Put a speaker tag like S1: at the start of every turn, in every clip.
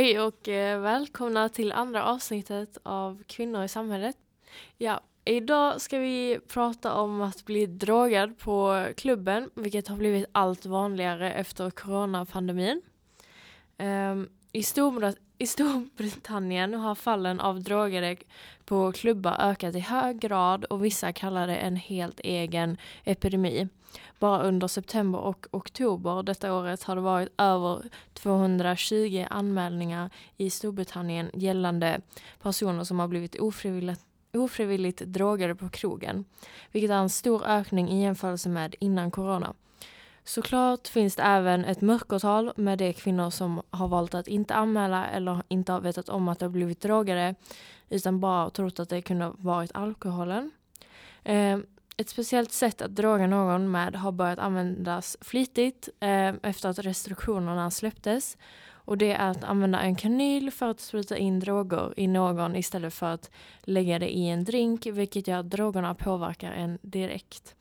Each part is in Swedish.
S1: Hej och eh, välkomna till andra avsnittet av Kvinnor i samhället. Ja, idag ska vi prata om att bli drogad på klubben, vilket har blivit allt vanligare efter coronapandemin. Um, i, Storbr I Storbritannien har fallen av drogade på klubbar ökat i hög grad och vissa kallar det en helt egen epidemi. Bara under september och oktober detta året har det varit över 220 anmälningar i Storbritannien gällande personer som har blivit ofrivilligt, ofrivilligt drogade på krogen, vilket är en stor ökning i jämförelse med innan corona. Såklart finns det även ett mörkertal med de kvinnor som har valt att inte anmäla eller inte har vetat om att de blivit drogade utan bara trott att det kunde ha varit alkoholen. Eh, ett speciellt sätt att droga någon med har börjat användas flitigt eh, efter att restriktionerna släpptes. Och det är att använda en kanyl för att spruta in droger i någon istället för att lägga det i en drink, vilket gör att drogerna påverkar en direkt.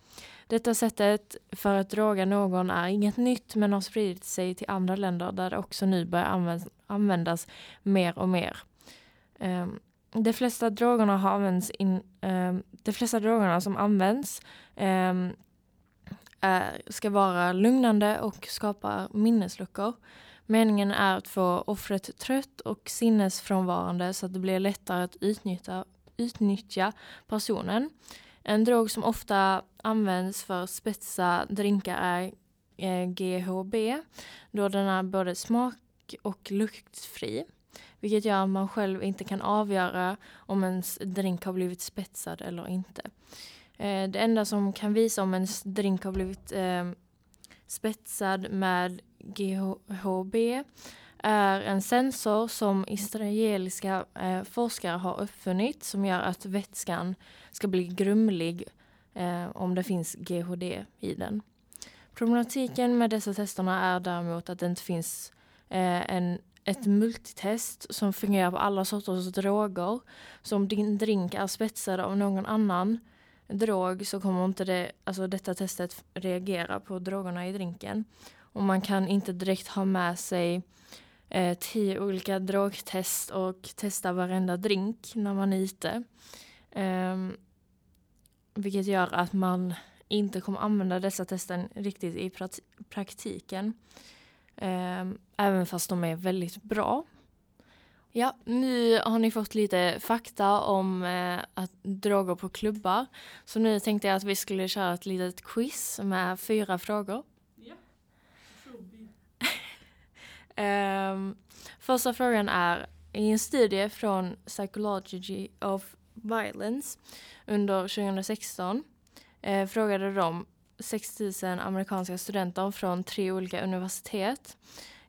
S1: Detta sättet för att droga någon är inget nytt men har spridit sig till andra länder där det också nu börjar användas mer och mer. Um, de flesta drogerna har använts in, um, de flesta drogerna som används um, är, ska vara lugnande och skapa minnesluckor. Meningen är att få offret trött och sinnesfrånvarande så att det blir lättare att utnyttja, utnyttja personen. En drog som ofta används för att spetsa drinkar är eh, GHB då den är både smak och luktfri. Vilket gör att man själv inte kan avgöra om ens drink har blivit spetsad eller inte. Eh, det enda som kan visa om ens drink har blivit eh, spetsad med GHB är en sensor som israeliska forskare har uppfunnit som gör att vätskan ska bli grumlig eh, om det finns GHD i den. Problematiken med dessa testerna är däremot att det inte finns eh, en, ett multitest som fungerar på alla sorters droger. Så om din drink är spetsad av någon annan drog så kommer inte det, alltså detta testet reagera på drogerna i drinken. Och man kan inte direkt ha med sig eh, tio olika drogtest och testa varenda drink när man är ute. Um, vilket gör att man inte kommer använda dessa testen riktigt i praktiken. Um, även fast de är väldigt bra. Ja, nu har ni fått lite fakta om eh, att droger på klubbar. Så nu tänkte jag att vi skulle köra ett litet quiz med fyra frågor. Um, första frågan är, i en studie från Psychology of Violence under 2016 eh, frågade de 6 000 amerikanska studenter från tre olika universitet.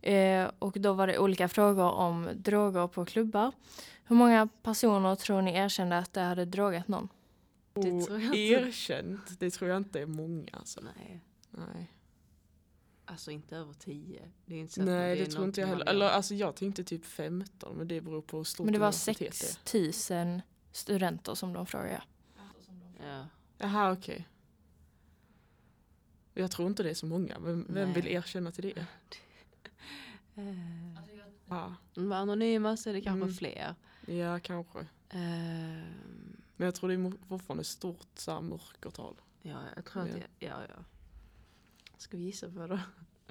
S1: Eh, och då var det olika frågor om droger på klubbar. Hur många personer tror ni erkände att de hade drogat någon?
S2: Det tror jag inte. Erkänt, det tror jag inte är många. Alltså.
S3: Nej.
S2: Nej.
S3: Alltså inte över 10. Det är inte så
S2: Nej det, det tror inte jag heller. Eller alltså jag tänkte typ 15 men det beror på hur stort
S1: Men det var 6 000 studenter som de frågade.
S3: Ja.
S2: Jaha okej. Okay. Jag tror inte det är så många. Vem, vem vill erkänna till det?
S3: uh, ja. Med anonyma så är det kanske mm. fler.
S2: Ja kanske. Uh, men jag tror det är fortfarande stort så här, mörkertal.
S3: Ja jag tror att det, ja ja. Ska vi gissa på då?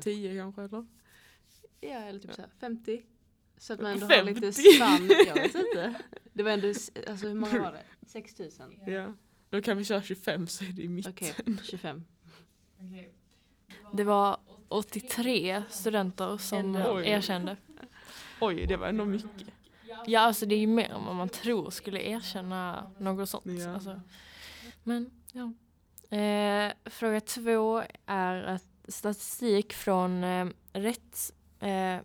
S2: 10 kanske eller?
S3: Ja eller typ ja. så här 50. Så att man ändå 50. har lite spann. Jag vet inte. Det var ändå, alltså hur många var det? 6000?
S2: Ja. Då kan vi köra 25 så är det i mitten.
S3: Okej, okay, 25.
S1: Det var 83 studenter som Oj. erkände.
S2: Oj, det var ändå mycket.
S1: Ja, alltså det är ju mer än vad man tror skulle erkänna något sånt. Ja. Alltså. Men, ja. Eh, fråga två är att statistik från eh, rätts, eh,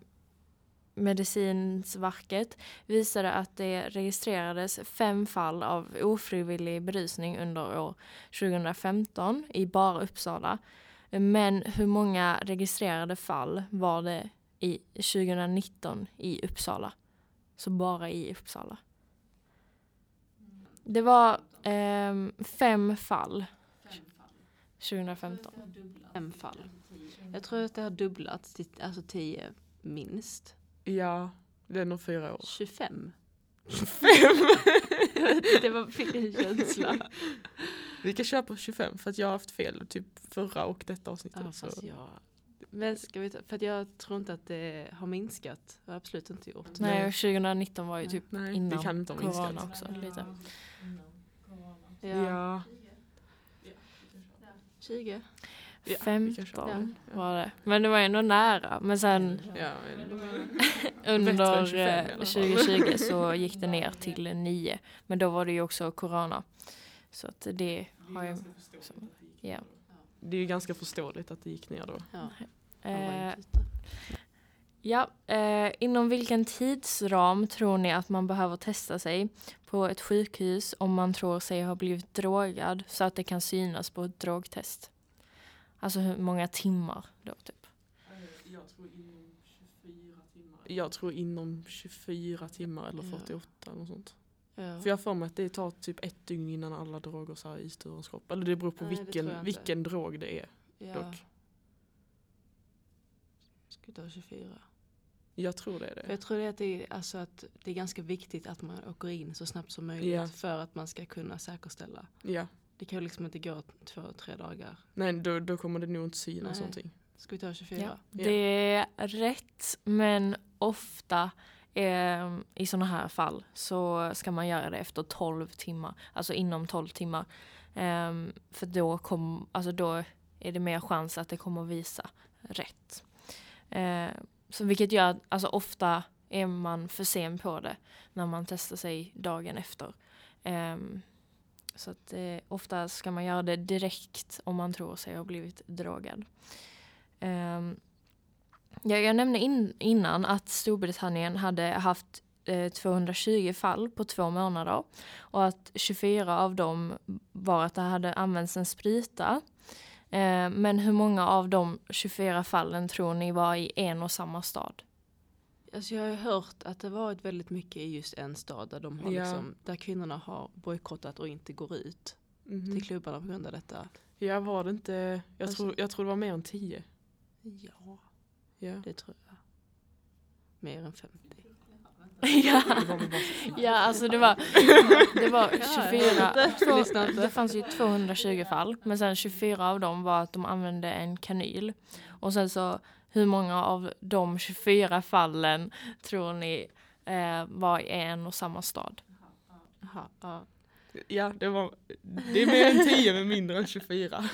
S1: Medicinsverket visade att det registrerades fem fall av ofrivillig berusning under år 2015 i bara Uppsala. Men hur många registrerade fall var det i 2019 i Uppsala? Så bara i Uppsala. Det var eh, fem fall 2015.
S3: Fem fall. Jag tror att det har dubblats till alltså tio minst.
S2: Ja, Det är nog fyra år.
S3: 25.
S2: 25!
S3: det var, en känsla.
S2: Vi kan köra på 25 för att jag har haft fel typ förra och detta avsnittet.
S3: Ja,
S2: så.
S3: jag... Men ska vi ta, för att jag tror inte att det har minskat. Det har absolut inte gjort.
S1: Nej,
S2: Nej.
S1: och 2019 var ju typ
S2: Nej,
S1: innan
S2: det kan inte ha
S1: corona
S2: minskat.
S1: också. Lite.
S3: Ja.
S2: Ja.
S3: 20.
S2: Ja, vi kan köra.
S1: 15 var det. Men det var ändå nära. Men sen
S2: Ja, men-
S1: under
S2: än 25 i
S1: eh,
S2: alla fall.
S1: 2020 så gick det ner till 9. Men då var det ju också corona. Så att det har ju... så- Ja.
S2: det är ju ganska förståeligt att det gick ner då.
S3: Ja.
S1: Eh. Ja, eh, inom vilken tidsram tror ni att man behöver testa sig på ett sjukhus om man tror sig ha blivit drogad så att det kan synas på ett drogtest? Alltså hur många timmar då typ?
S2: Jag tror inom 24 timmar eller
S3: Ja.
S2: 48 eller något sånt.
S3: Ja.
S2: För jag har för mig att det tar typ ett dygn innan alla droger så här i störens kropp. Eller det beror på
S3: Nej, tror jag
S2: vilken, vilken drog det är
S3: ja.
S2: dock.
S3: Ska vi ta 24?
S2: Jag tror det är
S3: För
S2: det.
S3: jag tror det är, att det, är, alltså att det är ganska viktigt att man åker in så snabbt som möjligt
S2: Ja.
S3: för att man ska kunna säkerställa.
S2: Ja.
S3: Det kan ju liksom inte gå två, tre dagar.
S2: Nej, då, då kommer det nog inte synas någonting.
S3: Ska vi ta 24?
S1: Ja, det är rätt men ofta eh, i sådana här fall så ska man göra det efter 12 timmar, alltså inom 12 timmar. Ehm, för då, kom, alltså då är det mer chans att det kommer att visa rätt. Eh, så vilket gör att alltså ofta är man för sen på det när man testar sig dagen efter. Ehm, så att eh, ofta ska man göra det direkt om man tror sig ha blivit drogad. Ehm, um, ja, jag nämnde in, innan att Storbritannien hade haft eh, 220 fall på två månader och att 24 av dem var att det hade använts en spruta. Eh, men hur många av de 24 fallen tror ni var i en och samma stad?
S3: Alltså jag har ju hört att det varit väldigt mycket i just en stad där, de har
S2: Ja.
S3: liksom, där kvinnorna har bojkottat och inte går ut
S2: Mhm.
S3: till klubbarna på grund av detta.
S2: Ja, var det inte... Jag,
S3: Alltså-
S2: tror, jag tror det var mer än 10.
S3: Ja,
S2: Ja.
S3: det tror jag. Mer än 50.
S1: ja. Ja, alltså det var, det var
S3: Ja,
S1: 24. Två, det fanns ju 220 fall, men sen 24 av dem var att de använde en kanyl. Och sen så, hur många av de 24 fallen tror ni eh, var i en och samma stad?
S3: Aha, ja.
S2: Ja, det var... Det är mer än 10 men mindre än 24.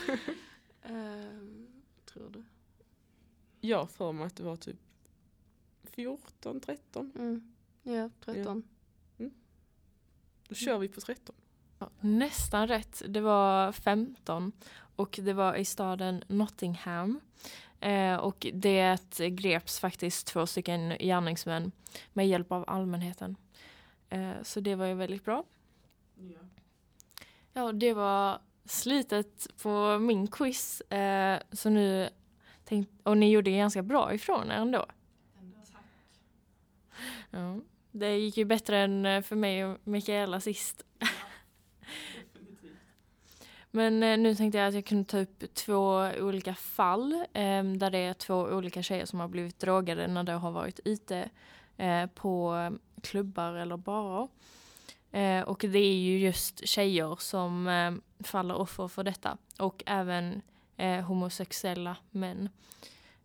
S3: Ehm, tror du?
S2: Jag för mig att det var typ 14, 13.
S3: Mm. Ja, 13.
S2: Då kör vi på 13.
S1: Nästan rätt. Det var 15 och det var i staden Nottingham. Eh, och det greps faktiskt två stycken gärningsmän med hjälp av allmänheten. Eh, så det var ju väldigt bra. Ja, det var slutet på min quiz. Eh, så nu tänk, och ni gjorde ganska bra ifrån er ändå. Ja, det gick ju bättre än eh, för mig och Mikaela sist. Men eh, nu tänkte jag att jag kunde ta upp två olika fall eh, där det är två olika tjejer som har blivit drogade när de har varit ute eh, på klubbar eller barer. Eh, och det är ju just tjejer som eh, faller offer för detta och även eh, homosexuella män.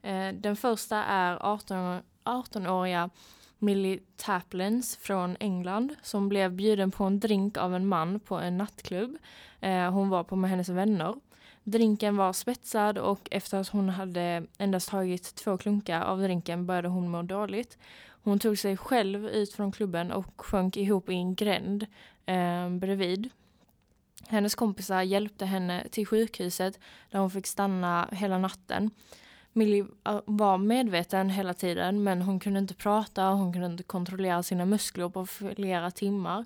S1: Eh, den första är 18 18-åriga Millie Taplins från England som blev bjuden på en drink av en man på en nattklubb. Eh, hon var på med hennes vänner. Drinken var spetsad och efter att hon hade endast tagit två klunkar av drinken började hon må dåligt. Hon tog sig själv ut från klubben och sjönk ihop i en gränd eh, bredvid. Hennes kompisar hjälpte henne till sjukhuset där hon fick stanna hela natten. Millie var medveten hela tiden men hon kunde inte prata, hon kunde inte kontrollera sina muskler på flera timmar.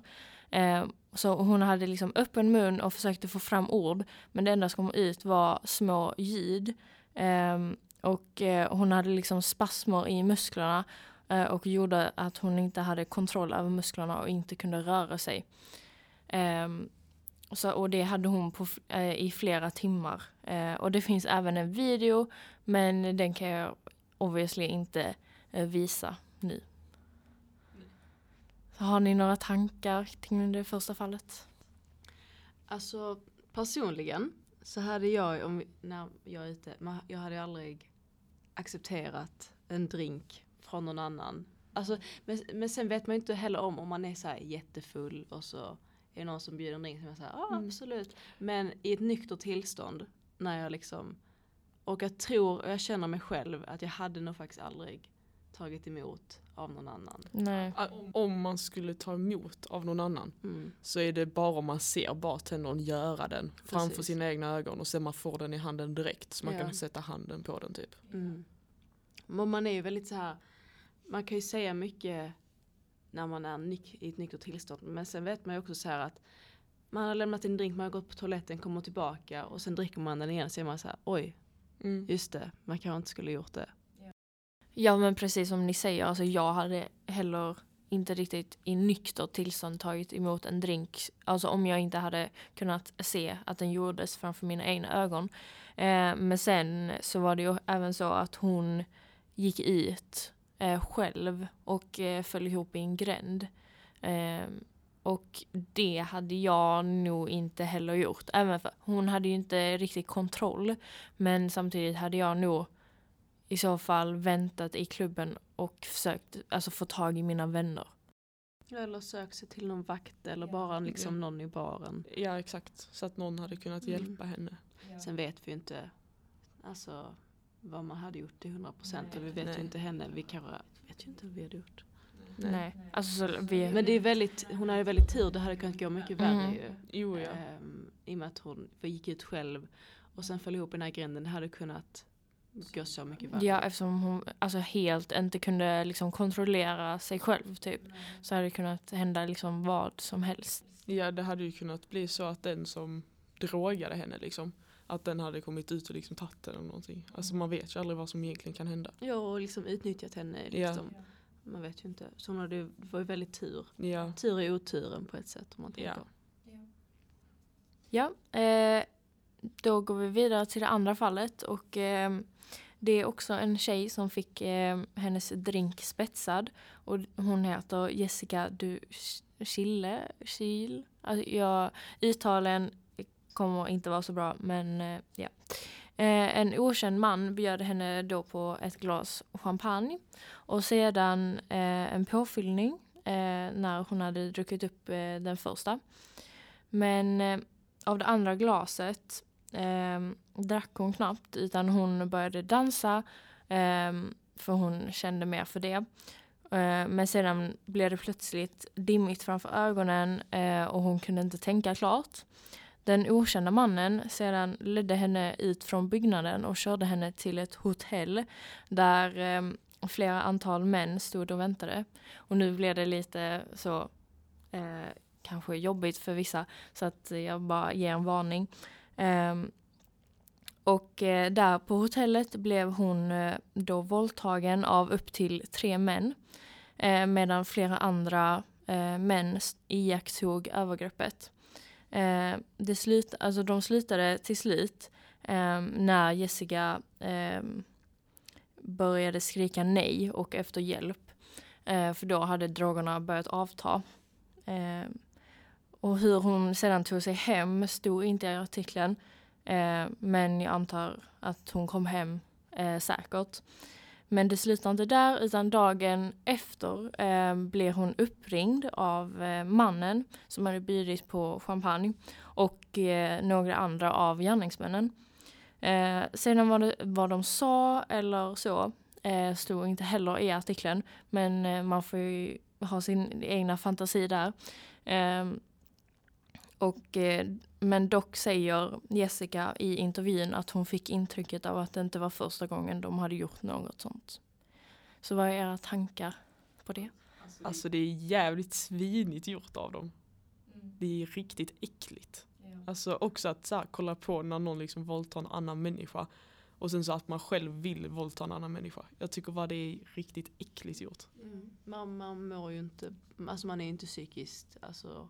S1: Eh, så hon hade liksom öppen mun och försökte få fram ord men det enda som kom ut var små ljud. Eh, och eh, hon hade liksom spasmer i musklerna eh, och gjorde att hon inte hade kontroll över musklerna och inte kunde röra sig. Ehm, så, och det hade hon på, eh, i flera timmar. Eh, och det finns även en video men den kan jag obviously inte eh, visa nu. Har ni några tankar kring det första fallet?
S3: Alltså personligen så hade jag, om vi, när jag är ute, jag hade aldrig accepterat en drink från någon annan. Alltså, men, men sen vet man ju inte heller om om man är så här jättefull och så är det någon som bjuder en drink som jag säger, ja
S2: Mm.
S3: absolut. Men i ett nyktert tillstånd när jag liksom, och jag tror, och jag känner mig själv att jag hade nog faktiskt aldrig tagit emot av någon annan.
S1: Nej.
S2: Ah, Om man skulle ta emot av någon annan
S3: Mm.
S2: så är det bara om man ser bartendern göra den framför
S3: Precis.
S2: sina egna ögon och sen man får den i handen direkt så man
S3: Ja.
S2: kan sätta handen på den typ.
S3: Mm. Men man är ju väldigt så här, man kan ju säga mycket när man är i ett nyktert tillstånd. Men sen vet man ju också så här att man har lämnat en drink, man har gått på toaletten, kommer tillbaka och sen dricker man den igen och så är man så här, oj,
S2: Mm.
S3: just det, man kanske inte skulle gjort det.
S1: Ja men precis som ni säger, alltså jag hade heller inte riktigt i nyktert tillstånd tagit emot en drink. Alltså om jag inte hade kunnat se att den gjordes framför mina egna ögon. Eh, men sen så var det ju även så att hon gick ut eh, själv och eh, föll ihop i en gränd. Eh, och det hade jag nog inte heller gjort. Även för hon hade ju inte riktigt kontroll. Men samtidigt hade jag nog i så fall väntat i klubben och försökt alltså, få tag i mina vänner.
S3: Eller sök sig till någon vakt eller bara liksom någon i baren.
S2: Ja exakt, så att någon hade kunnat
S3: Mm.
S2: hjälpa henne.
S3: Sen vet vi ju inte alltså, vad man hade gjort till 100 procent och vi vet
S2: Nej.
S3: ju inte henne. Vi kanske vet ju inte vad vi hade gjort.
S1: Nej. Alltså, så vi,
S3: Men det är väldigt, hon hade väldigt tur, det hade kunnat gå mycket värre
S1: Mm.
S3: ju.
S2: Jo ja.
S3: Ehm, I och med att hon gick ut själv och sen föll ihop i den här gränden. Det hade kunnat gå så mycket värre.
S1: ja, eftersom hon alltså, helt inte kunde liksom, kontrollera sig själv typ. Så hade det kunnat hända liksom, vad som helst.
S2: Ja det hade ju kunnat bli så att den som drogade henne liksom att den hade kommit ut och liksom tagit den eller någonting. Alltså man vet ju aldrig vad som egentligen kan hända.
S3: Ja, och liksom utnyttjat henne. Liksom. Man vet ju inte. Så hon hade, var ju väldigt tur.
S2: Ja.
S3: Tur i oturen på ett sätt om man tänker.
S2: Ja.
S1: Ja, eh, då går vi vidare till det andra fallet och eh, det är också en tjej som fick eh, hennes drink spetsad och hon heter Jessica du Chille, Chil. Alltså, jag, uttalen kommer inte vara så bra men eh, ja. Eh, en okänd man bjöd henne då på ett glas champagne och sedan eh, en påfyllning eh, när hon hade druckit upp eh, den första. Men eh, av det andra glaset eh, drack hon knappt utan hon började dansa eh, för hon kände mer för det. Eh, men sedan blev det plötsligt dimmigt framför ögonen eh, och hon kunde inte tänka klart. Den okända mannen sedan ledde henne ut från byggnaden och körde henne till ett hotell där eh, flera antal män stod och väntade. Och nu blev det lite så eh, kanske jobbigt för vissa så att jag bara ger en varning. Eh, och eh, där på hotellet blev hon eh, då våldtagen av upp till tre män eh, medan flera andra eh, män iakttog övergreppet. Eh, det slut, alltså de slutade till slut eh, när Jessica eh, började skrika nej och efter hjälp. Eh, för då hade drogerna börjat avta. Eh, och hur hon sedan tog sig hem stod inte i artikeln. Eh, men jag antar att hon kom hem eh, säkert. Men det slutar inte där utan dagen efter eh, blir hon uppringd av eh, mannen som hade bjudit på champagne och eh, några andra av gärningsmännen. Eh, sedan vad, det, vad de sa eller så eh, stod inte heller i artikeln men eh, man får ju ha sin egna fantasi där. Ehm, och, eh, men dock säger Jessica i intervjun att hon fick intrycket av att det inte var första gången de hade gjort något sånt. Så vad är era tankar på det?
S2: Alltså det är jävligt svinigt gjort av dem. Det är riktigt äckligt. Alltså också att så här, kolla på när någon liksom våldtar en annan människa och sen så att man själv vill våldta en annan människa. Jag tycker bara det är riktigt äckligt gjort.
S3: Mm. Man, man mår ju inte, alltså man är inte psykiskt alltså,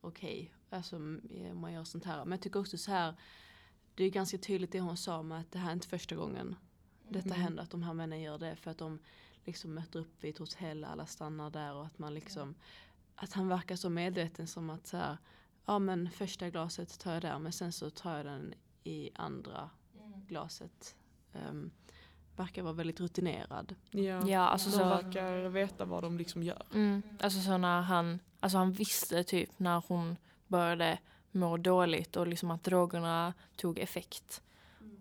S3: okej alltså, om man gör sånt här. Men jag tycker också så här, det är ganska tydligt det hon sa med att det här är inte första gången detta
S2: Mm.
S3: händer, att de här männen gör det för att de liksom möter upp vid ett hotell, alla stannar där och att man liksom att han verkar så medveten som att så här, ja men första glaset tar jag där men sen så tar jag den i andra glaset. Um, verkar vara väldigt rutinerad.
S2: Ja,
S1: Ja, alltså
S2: de
S1: så,
S2: verkar veta vad de liksom gör.
S1: mm, alltså så när han, alltså han visste typ när hon började må dåligt och liksom att drogerna tog effekt.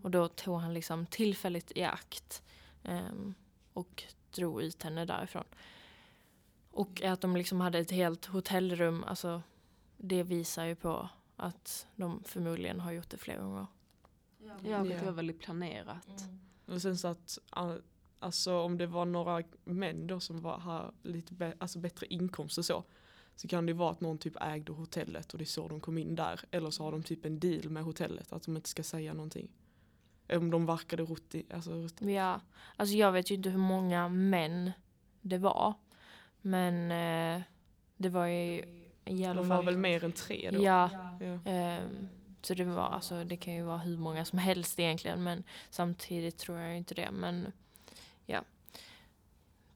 S1: Och då tog han liksom tillfället i akt ehm, och drog ut henne därifrån. Och att de liksom hade ett helt hotellrum, alltså det visar ju på att de förmodligen har gjort det flera gånger.
S3: Ja, det var väldigt planerat.
S2: Och sen så att alltså om det var några män då som var, har lite bä- alltså bättre inkomst och så. Så kan det vara att någon typ ägde hotellet och det är så de kom in där. Eller så har de typ en deal med hotellet att de inte ska säga någonting. Om de verkade rutti, alltså, rutti.
S1: Ja, alltså jag vet ju inte hur många män det var. Men eh, det var ju i alla
S2: De
S1: fall...
S2: var väl mer än tre då.
S1: Ja,
S2: Ja.
S1: ehm, så det var alltså det kan ju vara hur många som helst egentligen men samtidigt tror jag inte det. Men ja,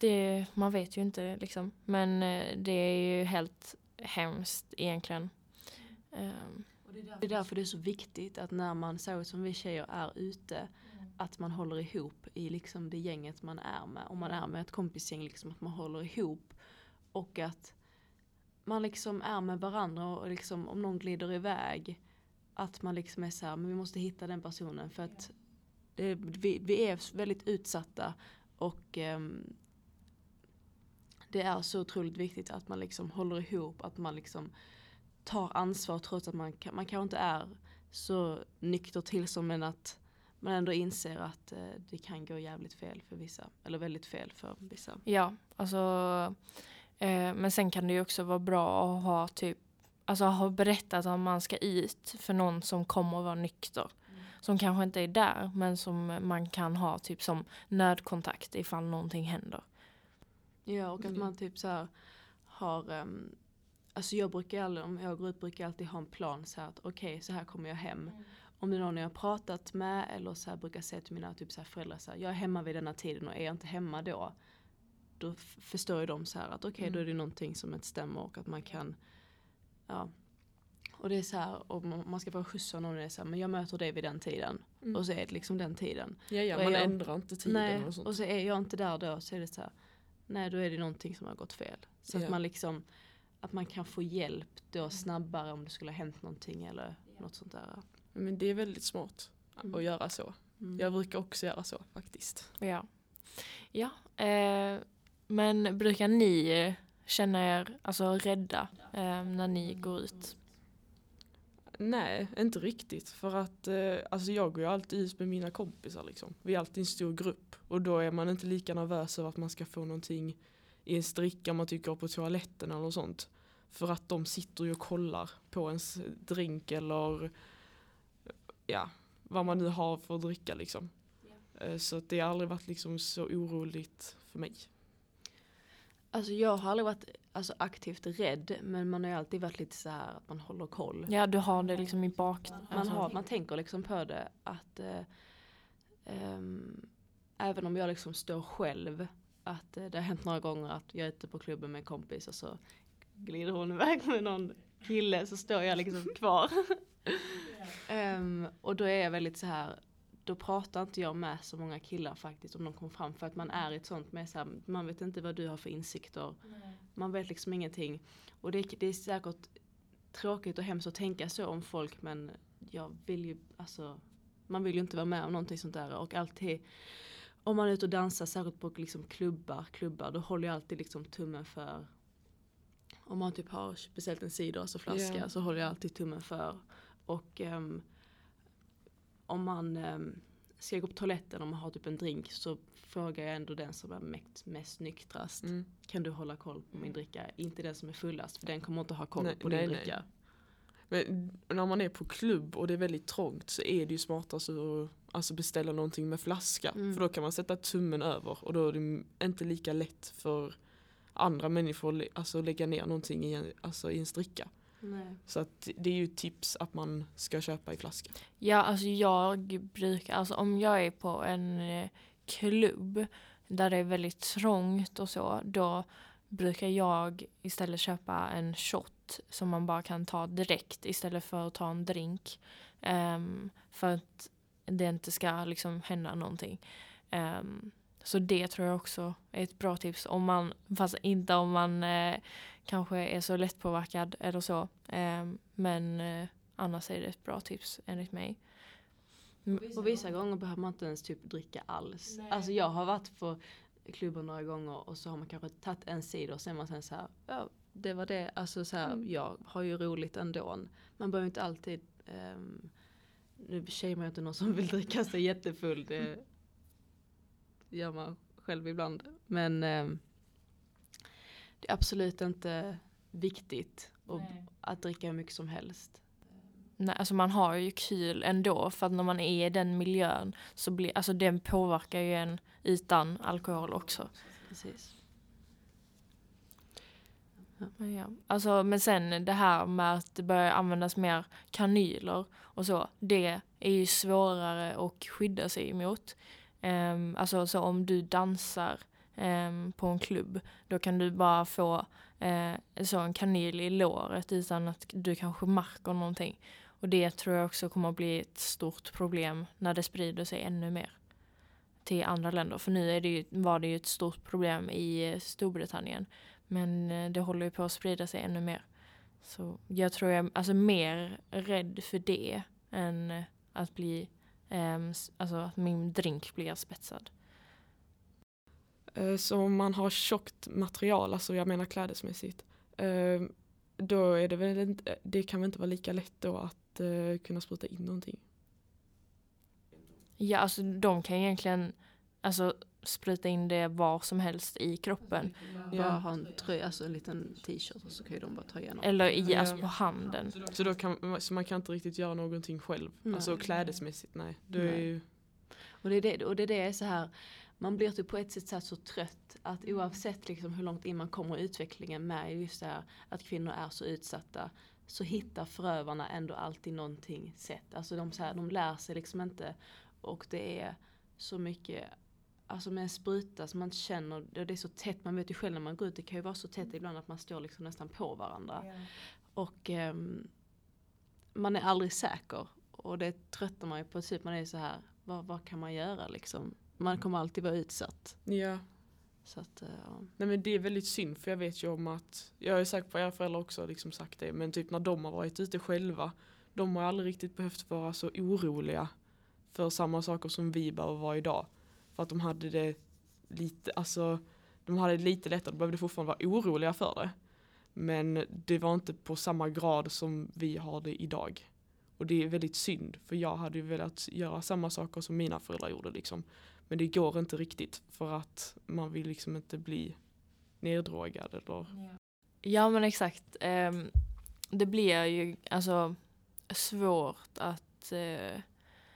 S1: det, man vet ju inte liksom. Men eh, det är ju helt hemskt egentligen. Ehm.
S3: Det är därför det är så viktigt att när man, så som vi tjejer är ute, att man håller ihop i liksom det gänget man är med. Om man är med ett kompisgäng, liksom, att man håller ihop. Och att man liksom är med varandra och liksom, om någon glider iväg, att man liksom är så här, men vi måste hitta den personen för att det, vi, vi är väldigt utsatta och ehm, det är så otroligt viktigt att man liksom håller ihop, att man liksom tar ansvar trots att man, man kanske inte är så nykter till som men att man ändå inser att eh, det kan gå jävligt fel för vissa. Eller väldigt fel för vissa.
S1: Ja, alltså eh, men sen kan det ju också vara bra att ha typ Alltså ha berättat att man ska ut för någon som kommer att vara nykter. Som kanske inte är där men som man kan ha typ som nödkontakt ifall någonting händer.
S3: Ja och att
S2: Mm.
S3: man typ så här har um, Alltså jag brukar aldrig, om jag går ut brukar jag alltid ha en plan så här att okej så här kommer jag hem. Om det är någon jag har pratat med eller så här brukar jag säga till mina typ så här föräldrar så här, jag är hemma vid denna tiden och är jag inte hemma då då förstår ju de så här att okej då är det någonting som inte stämmer och att man kan ja och det är så här om man ska få skjuts av någon är det så här, men jag möter dig vid den tiden
S2: Mm.
S3: och så är det liksom den tiden.
S2: Ja, ja,
S3: Och
S2: man
S3: jag-
S2: ändrar inte tiden
S3: Nej,
S2: och sånt.
S3: och så är jag inte där då så är det så här, nej då är det någonting som har gått fel. Så
S2: Ja.
S3: att man liksom, att man kan få hjälp då snabbare om det skulle ha hänt någonting eller något sånt där.
S2: Men det är väldigt smart
S3: Mm.
S2: att göra så.
S3: Mm.
S2: Jag brukar också göra så faktiskt.
S1: Ja. Ja. Eh, men brukar ni känna er alltså, rädda eh, när ni går ut?
S2: Nej, inte riktigt. För att eh, alltså jag går ju alltid ut med mina kompisar liksom. Vi är alltid en stor grupp. Och då är man inte lika nervös över att man ska få någonting i en stricka man tycker på toaletten eller sånt. För att de sitter ju och kollar på ens drink eller ja, vad man nu har för att dricka liksom. Eh, Så det har aldrig varit liksom så oroligt för mig.
S3: Alltså jag har aldrig varit alltså, aktivt rädd men man har ju alltid varit lite så här att man håller koll.
S1: Ja, du har det liksom i bak...
S3: Man,
S1: alltså-
S3: har, man tänker liksom på det att eh, ehm, även om jag liksom står själv att eh, det har hänt några gånger att jag är ute på klubben med en kompis och så glider hon iväg med någon kille så står jag liksom kvar. Ehm, och då är jag väldigt så här då pratar inte jag med så många killar faktiskt om de kommer fram för att man är i ett sånt med så här, man vet inte vad du har för insikter. Man vet liksom ingenting. Och det, det är säkert tråkigt och hemskt att tänka så om folk men jag vill ju, alltså man vill ju inte vara med om någonting sånt där och alltid om man är ute och dansar, särskilt på liksom klubbar, klubbar, då håller jag alltid liksom tummen för om man typ har speciellt en cider, alltså flaska,
S2: Ja.
S3: så håller jag alltid tummen för. Och ehm, om man um, ska gå på toaletten och man har typ en drink så frågar jag ändå den som är mest, mest nyktrast.
S2: Mm.
S3: Kan du hålla koll på min dricka? Inte den som är fullast för den kommer inte ha koll
S2: Nej,
S3: på din
S2: nej.
S3: dricka.
S2: Men när man är på klubb och det är väldigt trångt så är det ju smartast att alltså beställa någonting med flaska.
S3: Mm.
S2: För då kan man sätta tummen över och då är det inte lika lätt för andra människor alltså lägga ner någonting i en, alltså i en stricka.
S3: Nej.
S2: Så att det är ju ett tips att man ska köpa i flaska.
S1: Ja, alltså jag brukar, alltså om jag är på en eh, klubb där det är väldigt trångt och så, då brukar jag istället köpa en shot som man bara kan ta direkt istället för att ta en drink. Ehm, för att det inte ska liksom hända någonting. Ehm, så det tror jag också är ett bra tips. Om man, fast inte om man eh, kanske är så lättpåverkad eller så. Ehm, men eh, annars är det ett bra tips enligt mig.
S3: Och vissa gånger behöver man inte ens typ dricka alls. Alltså jag har varit på klubben några gånger och så har man kanske tagit en sida och sen man sen så här, ja det var det. Alltså så här, jag har ju roligt ändå. Man behöver inte alltid, um, nu tjejer man inte någon som vill dricka sig jättefull. Det gör man själv ibland. Men um, det är absolut inte viktigt att dricka hur mycket som helst.
S1: Nej, alltså man har ju kul ändå för att när man är i den miljön så blir, alltså den påverkar ju en utan alkohol också.
S3: Precis.
S1: Men, ja. alltså, men sen det här med att det börjar användas mer kanyler och så, det är ju svårare att skydda sig emot. Um, alltså så om du dansar eh, på en klubb, då kan du bara få eh, så en kanyl i låret utan att du kanske märker någonting. Och det tror jag också kommer att bli ett stort problem när det sprider sig ännu mer till andra länder. För nu är det ju, var det ju ett stort problem i eh, Storbritannien. Men eh, det håller ju på att sprida sig ännu mer. Så jag tror jag är alltså, mer rädd för det än eh, att bli, um, alltså att min drink blir spetsad.
S2: Eh, så om man har tjockt material, alltså jag menar klädesmässigt, då är det väl inte, det kan väl inte vara lika lätt då att uh, kunna spruta in någonting.
S1: Ja, alltså de kan egentligen alltså, spruta in det var som helst i kroppen.
S3: Ja. Bara ha en tröja, alltså en liten t-shirt och så kan ju de bara ta igenom.
S1: Eller i, alltså på handen.
S2: Så, då kan, så man kan inte riktigt göra någonting själv? Nej. Alltså klädesmässigt, nej. Det nej. Är ju...
S3: och, det är det, och det är det så här, man blir typ på ett sätt så trött att oavsett liksom hur långt in man kommer i utvecklingen med just det här att kvinnor är så utsatta så hittar förövarna ändå alltid någonting sätt. Alltså de, så här, de lär sig liksom inte och det är så mycket Alltså med en spruta som man känner, och det är så tätt, man vet ju själv när man går ut, det kan ju vara så tätt ibland att man står liksom nästan på varandra. Yeah. Och um, man är aldrig säker. Och det tröttar man ju på, typ man är så här, vad, vad kan man göra liksom? Man kommer alltid vara utsatt.
S2: Ja.
S3: Så att, ja.
S2: Nej men det är väldigt synd för jag vet ju om att, jag är säker på att era föräldrar också liksom sagt det, men typ när de har varit ute själva, de har aldrig riktigt behövt vara så oroliga för samma saker som vi behöver vara idag. För att de hade det lite, alltså de hade det lite lättare, de behövde fortfarande vara oroliga för det. Men det var inte på samma grad som vi har det idag. Och det är väldigt synd, för jag hade ju velat göra samma saker som mina föräldrar gjorde liksom. Men det går inte riktigt för att man vill liksom inte bli neddrogad eller...
S1: Ja men exakt. Um, det blir ju alltså svårt att uh,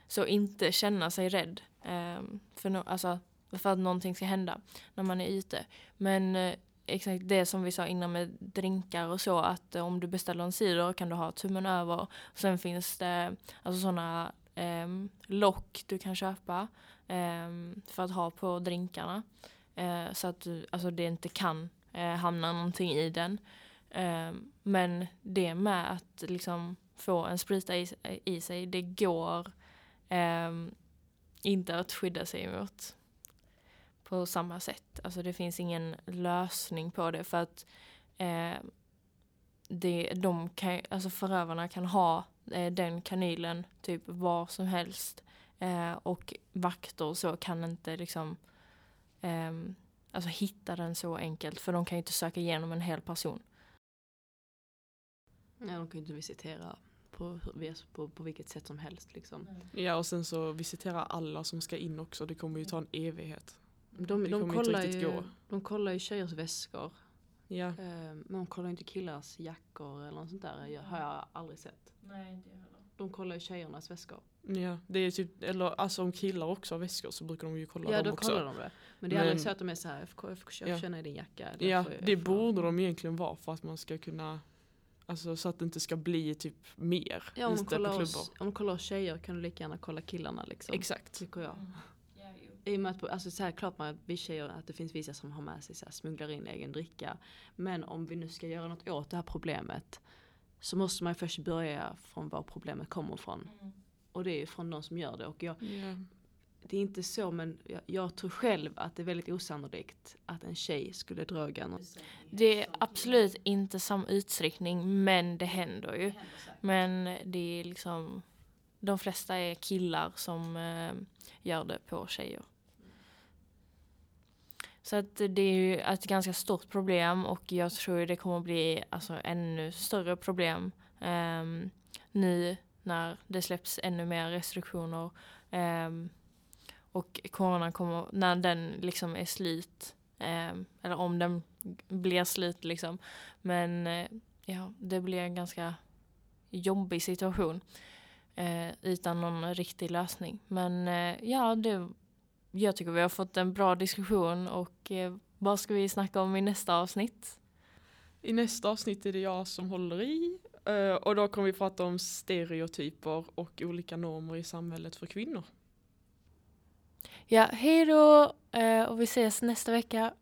S1: så inte känna sig rädd um, för, no alltså, för att någonting ska hända när man är ute. Men uh, exakt det som vi sa innan med drinkar och så att uh, om du beställer en cider kan du ha tummen över. Sen finns det alltså sådana um, lock du kan köpa Ehm, för att ha på drinkarna. Eh, så att alltså, det inte kan eh, hamna någonting i den. Ehm, men det med att liksom få en sprita i, i sig, det går ehm, inte att skydda sig emot på samma sätt. Alltså det finns ingen lösning på det för att eh, det, de kan, alltså förövarna kan ha eh, den kanylen typ var som helst Eh, och vakter och så kan inte liksom eh, alltså hitta den så enkelt för de kan ju inte söka igenom en hel person.
S3: Ja, de kan ju inte visitera på, på, på vilket sätt som helst liksom.
S2: Ja och sen så visitera alla som ska in också, det kommer ju ta en evighet.
S3: De, de, kollar, ju, gå. de kollar ju tjejers väskor.
S2: Ja.
S3: Eh, men de kollar inte killars jackor eller något sånt där, jag, har jag aldrig sett.
S1: Nej, inte heller.
S3: De kollar ju tjejernas väskor.
S2: Ja, det är typ, eller alltså om killar också har väskor så brukar de ju kolla
S3: ja,
S2: dem också.
S3: Ja, då kollar de det. Men det är aldrig så att de är så här, jag får ja. känna i din jacka.
S2: Ja, det borde de egentligen vara för att man ska kunna, alltså så att det inte ska bli typ mer.
S3: Ja, om de kollar, oss, om de kollar oss tjejer kan du lika gärna kolla killarna liksom.
S2: Exakt.
S3: Tycker jag. Mm. I och med att, alltså så här, klart man, vi tjejer, att det finns vissa som har med sig så här, smugglar in egen dricka. Men om vi nu ska göra något åt det här problemet så måste man ju först börja från var problemet kommer ifrån. Och det är ju från de som gör det. Och jag,
S2: Ja.
S3: det är inte så men jag, jag tror själv att det är väldigt osannolikt att en tjej skulle droga någon.
S1: Det är absolut inte samma utsträckning men det händer ju. Men det är liksom de flesta är killar som eh, gör det på tjejer. Så att det är ju ett ganska stort problem och jag tror det kommer bli alltså, ännu större problem um, nu när det släpps ännu mer restriktioner Um, och coronan kommer, när den liksom är slut um, eller om den blir slut liksom. Men uh, ja, det blir en ganska jobbig situation Uh, utan någon riktig lösning. Men uh, ja, det, jag tycker vi har fått en bra diskussion och eh, vad ska vi snacka om i nästa avsnitt?
S2: I nästa avsnitt är det jag som håller i eh, och då kommer vi prata om stereotyper och olika normer i samhället för kvinnor.
S1: Ja, hej då eh, och vi ses nästa vecka.